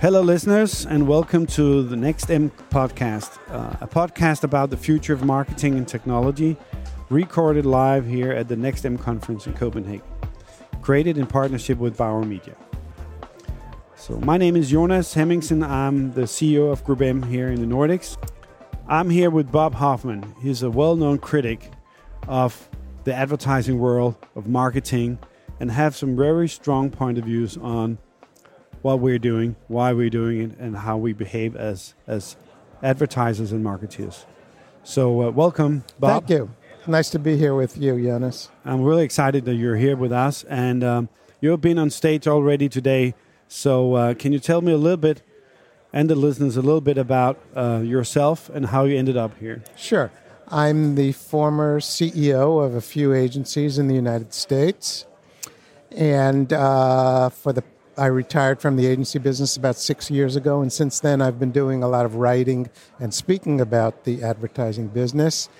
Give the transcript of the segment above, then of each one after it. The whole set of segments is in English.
Hello, listeners, and welcome to the Next M podcast, uh, a podcast about the future of marketing and technology, recorded live here at the Next M conference in Copenhagen, created in partnership with Bauer Media. So, my name is Jonas Hemmingsen. I'm the CEO of Group M here in the Nordics. I'm here with Bob Hoffman. He's a well known critic of the advertising world, of marketing, and have some very strong point of views on what we're doing, why we're doing it, and how we behave as as advertisers and marketeers. So, uh, welcome, Bob. Thank you. Nice to be here with you, Jonas. I'm really excited that you're here with us, and um, you've been on stage already today. So, uh, can you tell me a little bit, and the listeners, a little bit about uh, yourself and how you ended up here? Sure. I'm the former CEO of a few agencies in the United States, and uh, for the I retired from the agency business about six years ago, and since then I've been doing a lot of writing and speaking about the advertising business.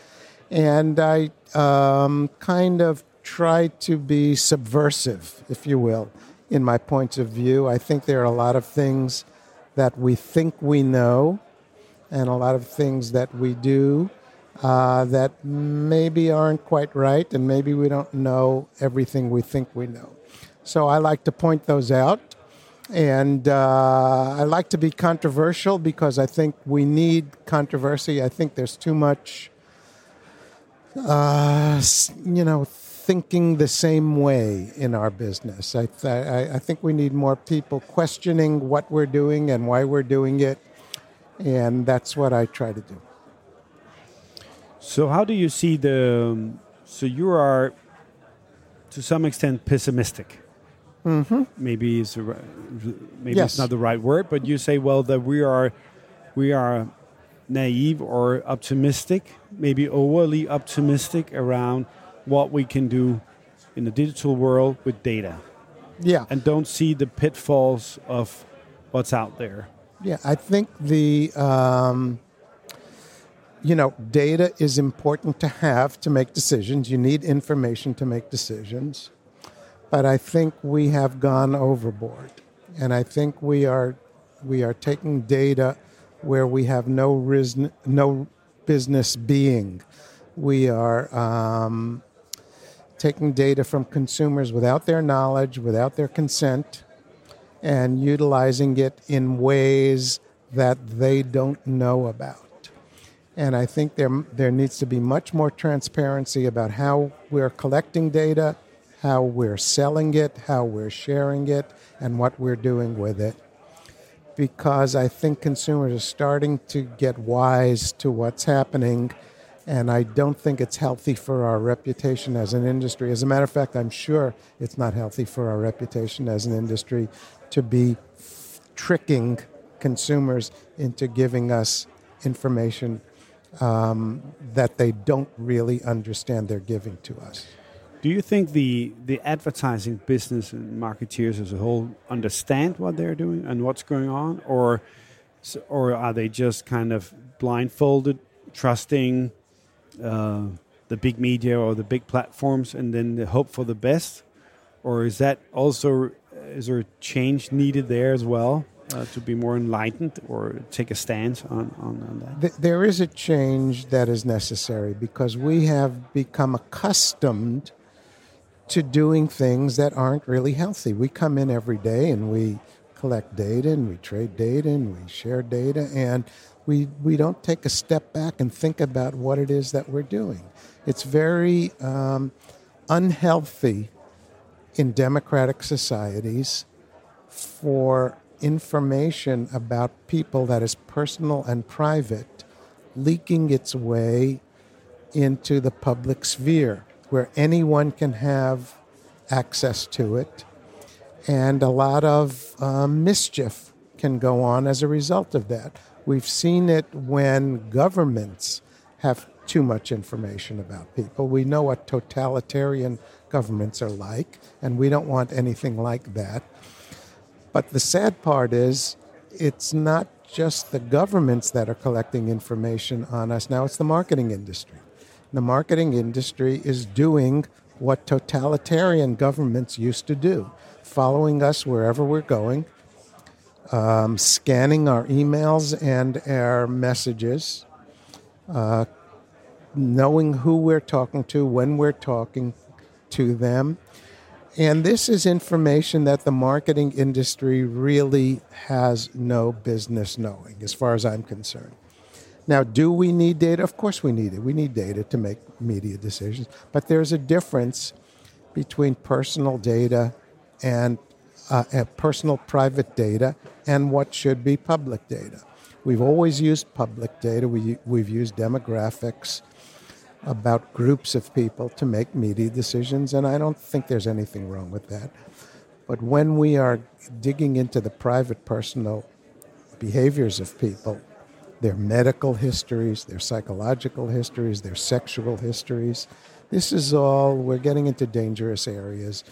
And I um, kind of try to be subversive, if you will, in my points of view. I think there are a lot of things that we think we know, and a lot of things that we do uh, that maybe aren't quite right, and maybe we don't know everything we think we know. So I like to point those out. And uh, I like to be controversial because I think we need controversy. I think there's too much, uh, you know, thinking the same way in our business. I, th- I, think we need more people questioning what we're doing and why we're doing it. And that's what I try to do. So, how do you see the. So, you are to some extent pessimistic Mm-hmm. Maybe it's maybe yes. it's not the right word, but you say well that we are we are naive or optimistic, maybe overly optimistic around what we can do in the digital world with data. Yeah, and don't see the pitfalls of what's out there. Yeah, I think the um, you know data is important to have to make decisions. You need information to make decisions but I think we have gone overboard, and I think we are we are taking data where we have no no business being. We are um, taking data from consumers without their knowledge, without their consent, and utilizing it in ways that they don't know about. And I think there, there needs to be much more transparency about how we're collecting data how we're selling it, how we're sharing it, and what we're doing with it. Because I think consumers are starting to get wise to what's happening, and I don't think it's healthy for our reputation as an industry. As a matter of fact, I'm sure it's not healthy for our reputation as an industry to be f- tricking consumers into giving us information um, that they don't really understand they're giving to us. Do you think the the advertising business and marketeers as a whole understand what they're doing and what's going on, or or are they just kind of blindfolded, trusting uh, the big media or the big platforms, and then hope for the best? Or is that also is there a change needed there as well? Uh, to be more enlightened or take a stance on, on, on that? There is a change that is necessary because we have become accustomed to doing things that aren't really healthy. We come in every day and we collect data and we trade data and we share data and we, we don't take a step back and think about what it is that we're doing. It's very um, unhealthy in democratic societies for information about people that is personal and private leaking its way into the public sphere where anyone can have access to it, and a lot of um, mischief can go on as a result of that. We've seen it when governments have too much information about people. We know what totalitarian governments are like, and we don't want anything like that. But the sad part is, it's not just the governments that are collecting information on us now, it's the marketing industry the marketing industry is doing what totalitarian governments used to do, following us wherever we're going, um, scanning our emails and our messages, uh, knowing who we're talking to, when we're talking to them. And this is information that the marketing industry really has no business knowing, as far as I'm concerned. Now, do we need data? Of course, we need it. We need data to make media decisions. But there's a difference between personal data and uh, personal private data and what should be public data. We've always used public data, we, we've used demographics about groups of people to make media decisions, and I don't think there's anything wrong with that. But when we are digging into the private personal behaviors of people, their medical histories, their psychological histories, their sexual histories. This is all, we're getting into dangerous areas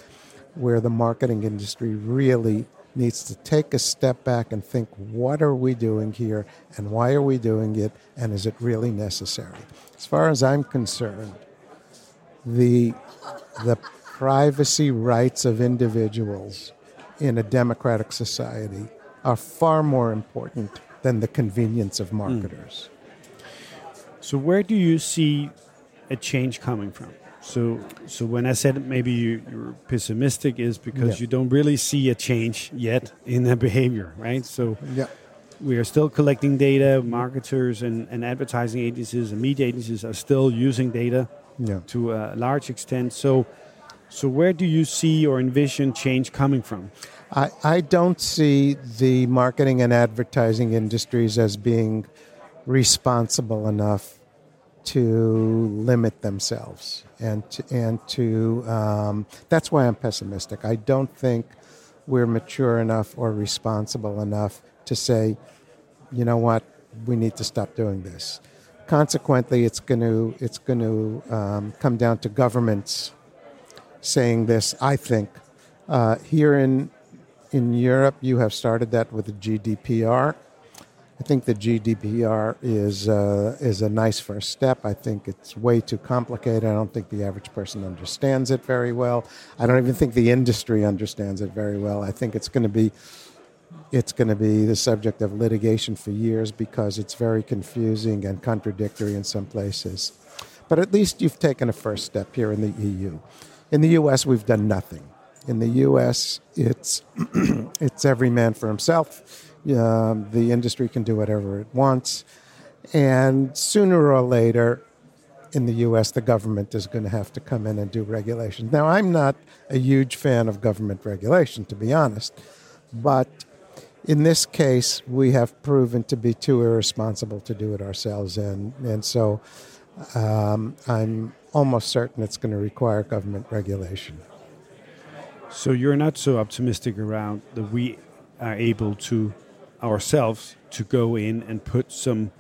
where the marketing industry really needs to take a step back and think what are we doing here and why are we doing it and is it really necessary? As far as I'm concerned, the, the privacy rights of individuals in a democratic society are far more important than the convenience of marketers. Mm. So, where do you see a change coming from? So, so when I said maybe you, are pessimistic, is because yeah. you don't really see a change yet in the behavior, right? So, yeah. we are still collecting data. Marketers and, and advertising agencies and media agencies are still using data yeah. to a large extent. So, so where do you see or envision change coming from? I, I don't see the marketing and advertising industries as being responsible enough to limit themselves and to, and to um, that's why I'm pessimistic. I don't think we're mature enough or responsible enough to say, you know what, we need to stop doing this. Consequently, it's going to it's going to um, come down to governments saying this. I think uh, here in in Europe, you have started that with the GDPR. I think the GDPR is uh, is a nice first step. I think it's way too complicated. I don't think the average person understands it very well. I don't even think the industry understands it very well. I think it's going to be it's going to be the subject of litigation for years because it's very confusing and contradictory in some places. But at least you've taken a first step here in the EU. In the US, we've done nothing. In the U.S., it's it's every man for himself. Um, the industry can do whatever it wants, and sooner or later, in the U.S., the government is going to have to come in and do regulations. Now, I'm not a huge fan of government regulation, to be honest, but in this case, we have proven to be too irresponsible to do it ourselves, and and so um, I'm almost certain it's going to require government regulation. So you're not so optimistic around that we are able to ourselves to go in and put some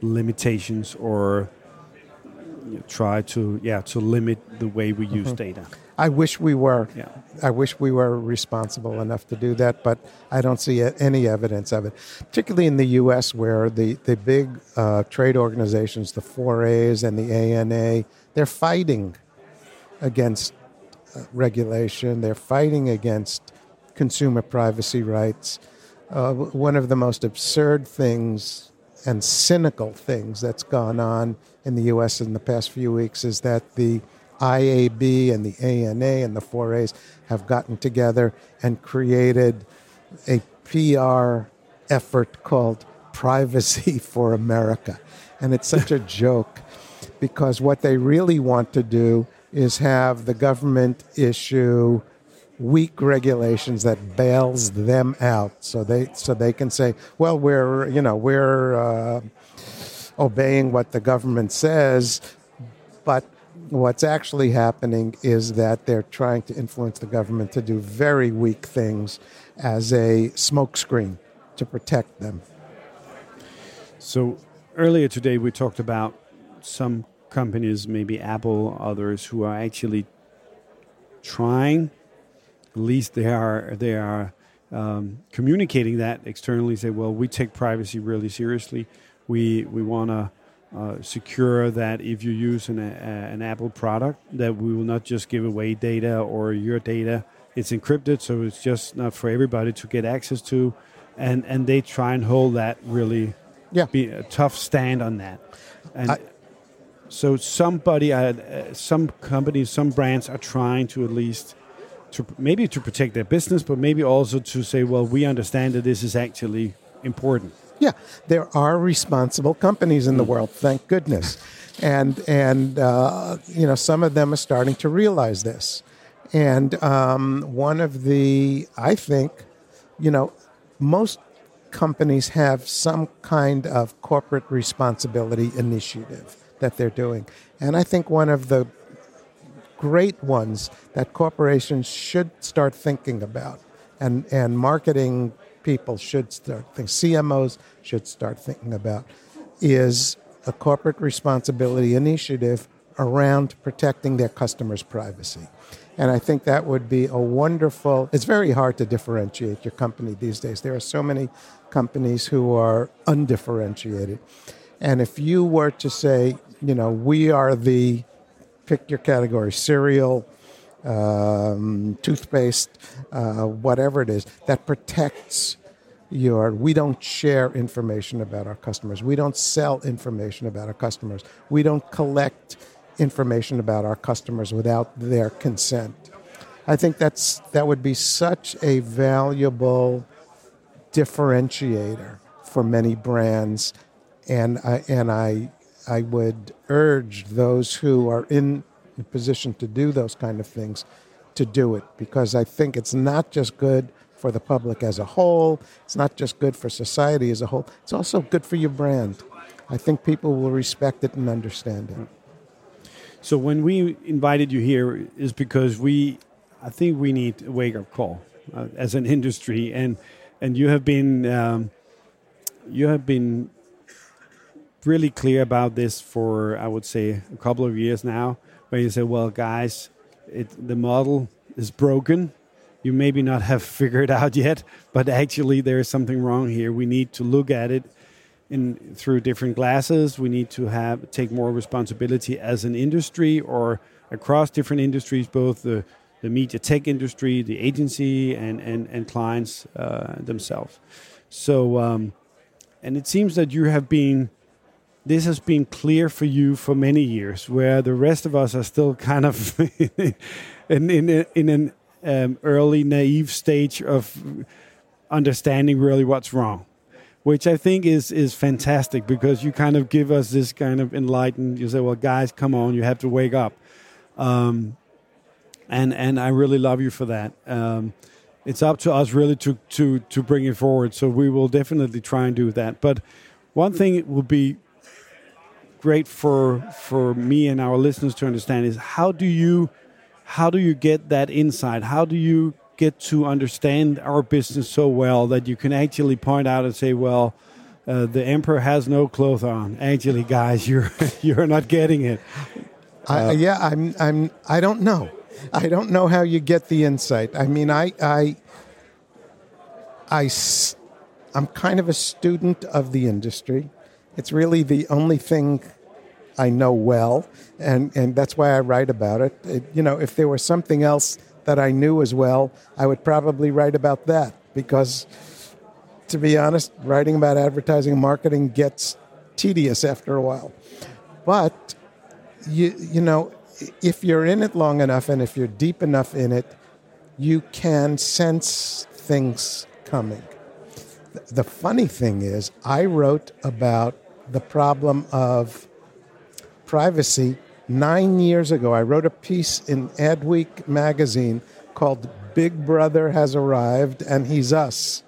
limitations or try to yeah to limit the way we use mm-hmm. data. I wish we were. Yeah. I wish we were responsible enough to do that, but I don't see any evidence of it. Particularly in the U.S., where the the big uh, trade organizations, the 4As and the ANA, they're fighting against regulation. They're fighting against consumer privacy rights. Uh, one of the most absurd things and cynical things that's gone on in the U.S. in the past few weeks is that the IAB and the ANA and the 4As have gotten together and created a PR effort called Privacy for America. And it's such a joke because what they really want to do is have the government issue weak regulations that bails them out so they so they can say well we're you know we're uh, obeying what the government says but what's actually happening is that they're trying to influence the government to do very weak things as a smokescreen to protect them so earlier today we talked about some companies, maybe Apple, others who are actually trying. At least they are they are um, communicating that externally. Say, well, we take privacy really seriously. We we want to uh, secure that if you use an, a, an Apple product, that we will not just give away data or your data. It's encrypted, so it's just not for everybody to get access to. and and they try and hold that really Yeah. be a tough stand on that. And I- so somebody, uh, uh, some companies, some brands are trying to at least to maybe to protect their business, but maybe also to say, well, we understand that this is actually important. Yeah, there are responsible companies in the world, thank goodness, and and uh, you know some of them are starting to realize this. And um, one of the, I think, you know, most companies have some kind of corporate responsibility initiative that they're doing, and I think one of the great ones that corporations should start thinking about, and, and marketing people should start thinking, CMOs should start thinking about, is a corporate responsibility initiative around protecting their customers' privacy. And I think that would be a wonderful. It's very hard to differentiate your company these days. There are so many companies who are undifferentiated. And if you were to say, you know, we are the pick your category cereal, um, toothpaste, uh, whatever it is that protects your. We don't share information about our customers. We don't sell information about our customers. We don't collect information about our customers without their consent. I think that's that would be such a valuable differentiator for many brands, and I and I I would urge those who are in a position to do those kind of things to do it because I think it's not just good for the public as a whole, it's not just good for society as a whole, it's also good for your brand. I think people will respect it and understand it. So when we invited you here is because we, I think we need a wake up call uh, as an industry, and and you have been um, you have been really clear about this for I would say a couple of years now, where you say, well, guys, it, the model is broken. You maybe not have figured out yet, but actually there is something wrong here. We need to look at it in through different glasses. We need to have take more responsibility as an industry or across different industries, both the the media tech industry, the agency, and and and clients uh, themselves. So, um, and it seems that you have been. This has been clear for you for many years, where the rest of us are still kind of in in in an um, early naive stage of understanding really what's wrong which I think is is fantastic because you kind of give us this kind of enlightened. You say, "Well, guys, come on, you have to wake up," um, and and I really love you for that. Um, it's up to us really to to to bring it forward. So we will definitely try and do that. But one thing will be great for for me and our listeners to understand is how do you how do you get that insight? How do you get to understand our business so well that you can actually point out and say, well, uh, the emperor has no clothes on. Actually, guys, you're you're not getting it. I, yeah, I'm. I'm. I don't know. I don't know how you get the insight. I mean, I I I'm kind of a student of the industry. It's really the only thing I know well, and and that's why I write about it. It- You know, if there was something else that I knew as well, I would probably write about that because, to be honest, writing about advertising and marketing gets tedious after a while. But you you know if you're in it long enough and if you're deep enough in it you can sense things coming the funny thing is i wrote about the problem of privacy 9 years ago i wrote a piece in adweek magazine called big brother has arrived and he's us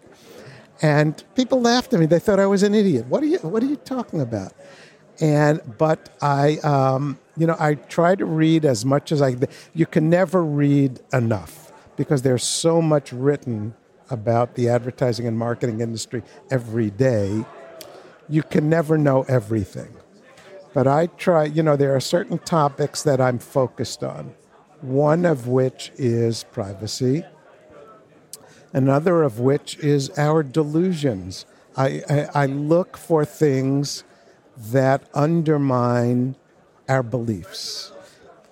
and people laughed at me they thought i was an idiot what are you what are you talking about and but I, um, you know, I try to read as much as I. You can never read enough because there's so much written about the advertising and marketing industry every day. You can never know everything, but I try. You know, there are certain topics that I'm focused on. One of which is privacy. Another of which is our delusions. I, I, I look for things that undermine our beliefs.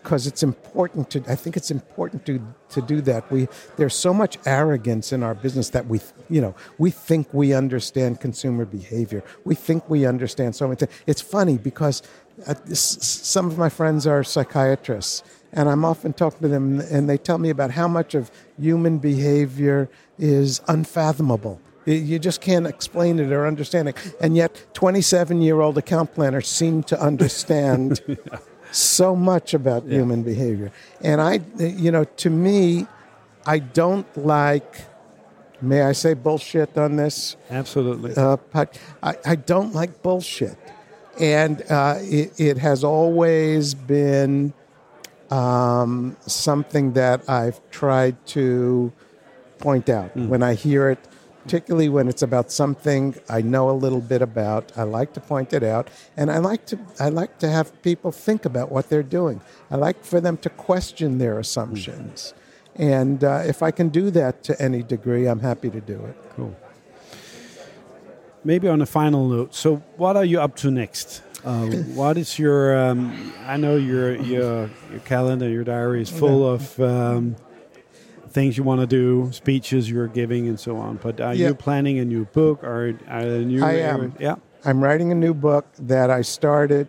Because it's important to. I think it's important to to do that. We there's so much arrogance in our business that we you know we think we understand consumer behavior. We think we understand so many things. It's funny because uh, some of my friends are psychiatrists, and I'm often talking to them, and they tell me about how much of human behavior is unfathomable. You just can't explain it or understand it. And yet, 27 year old account planners seem to understand yeah. So much about yeah. human behavior. And I, you know, to me, I don't like, may I say bullshit on this? Absolutely. Uh, I, I don't like bullshit. And uh, it, it has always been um, something that I've tried to point out. Mm. When I hear it, particularly when it's about something I know a little bit about. I like to point it out, and I like to I like to have people think about what they're doing. I like for them to question their assumptions, and uh, if I can do that to any degree, I'm happy to do it. Cool. Maybe on a final note, so what are you up to next? Uh, what is your? Um, I know your your your calendar, your diary is full of. Um, things you want to do, speeches you're giving, and so on. But are yeah. you planning a new book or a new? I am. Yeah, I'm writing a new book that I started.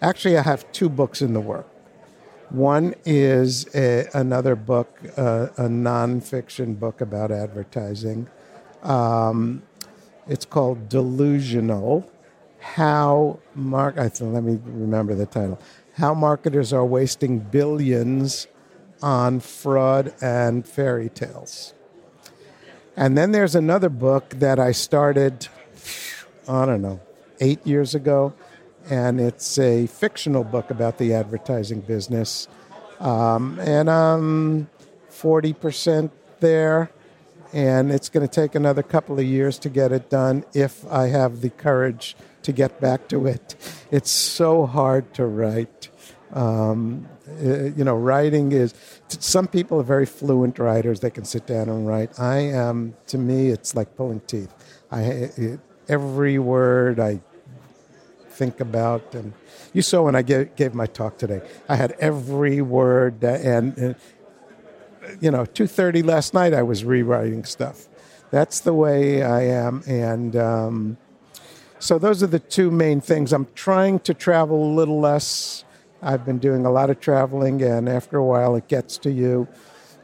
Actually, I have two books in the work. One is a, another book, uh, a nonfiction book about advertising. Um, it's called Delusional. How mark? I th- let me remember the title. How marketers are wasting billions on fraud and fairy tales. And then there's another book that I started, I don't know, eight years ago, and it's a fictional book about the advertising business. Um, and I'm 40% there, and it's going to take another couple of years to get it done if I have the courage to get back to it. It's so hard to write. Um, uh, you know, writing is. Some people are very fluent writers; they can sit down and write. I am. To me, it's like pulling teeth. I it, every word I think about, and you saw when I gave, gave my talk today. I had every word, and, and you know, two thirty last night I was rewriting stuff. That's the way I am, and. Um, so those are the two main things. I'm trying to travel a little less I've been doing a lot of traveling, and after a while, it gets to you.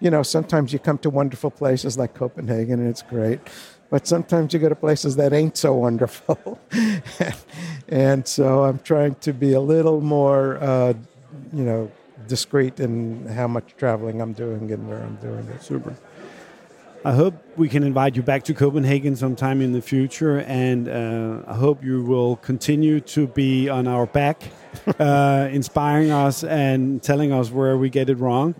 You know, sometimes you come to wonderful places like Copenhagen, and it's great. But sometimes you go to places that ain't so wonderful. and so I'm trying to be a little more, uh, you know, discreet in how much traveling I'm doing and where I'm doing it. Super. I hope we can invite you back to Copenhagen sometime in the future, and uh, I hope you will continue to be on our back, uh, inspiring us and telling us where we get it wrong.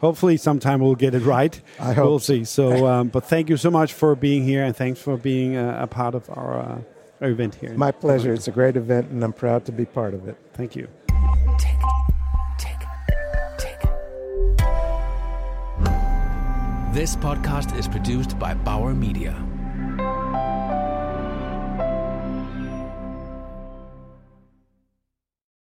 Hopefully, sometime we'll get it right. I hope. We'll see. So, um, but thank you so much for being here, and thanks for being a, a part of our, uh, our event here. My pleasure. It's a great event, and I'm proud to be part of it. Thank you. This podcast is produced by Bauer Media.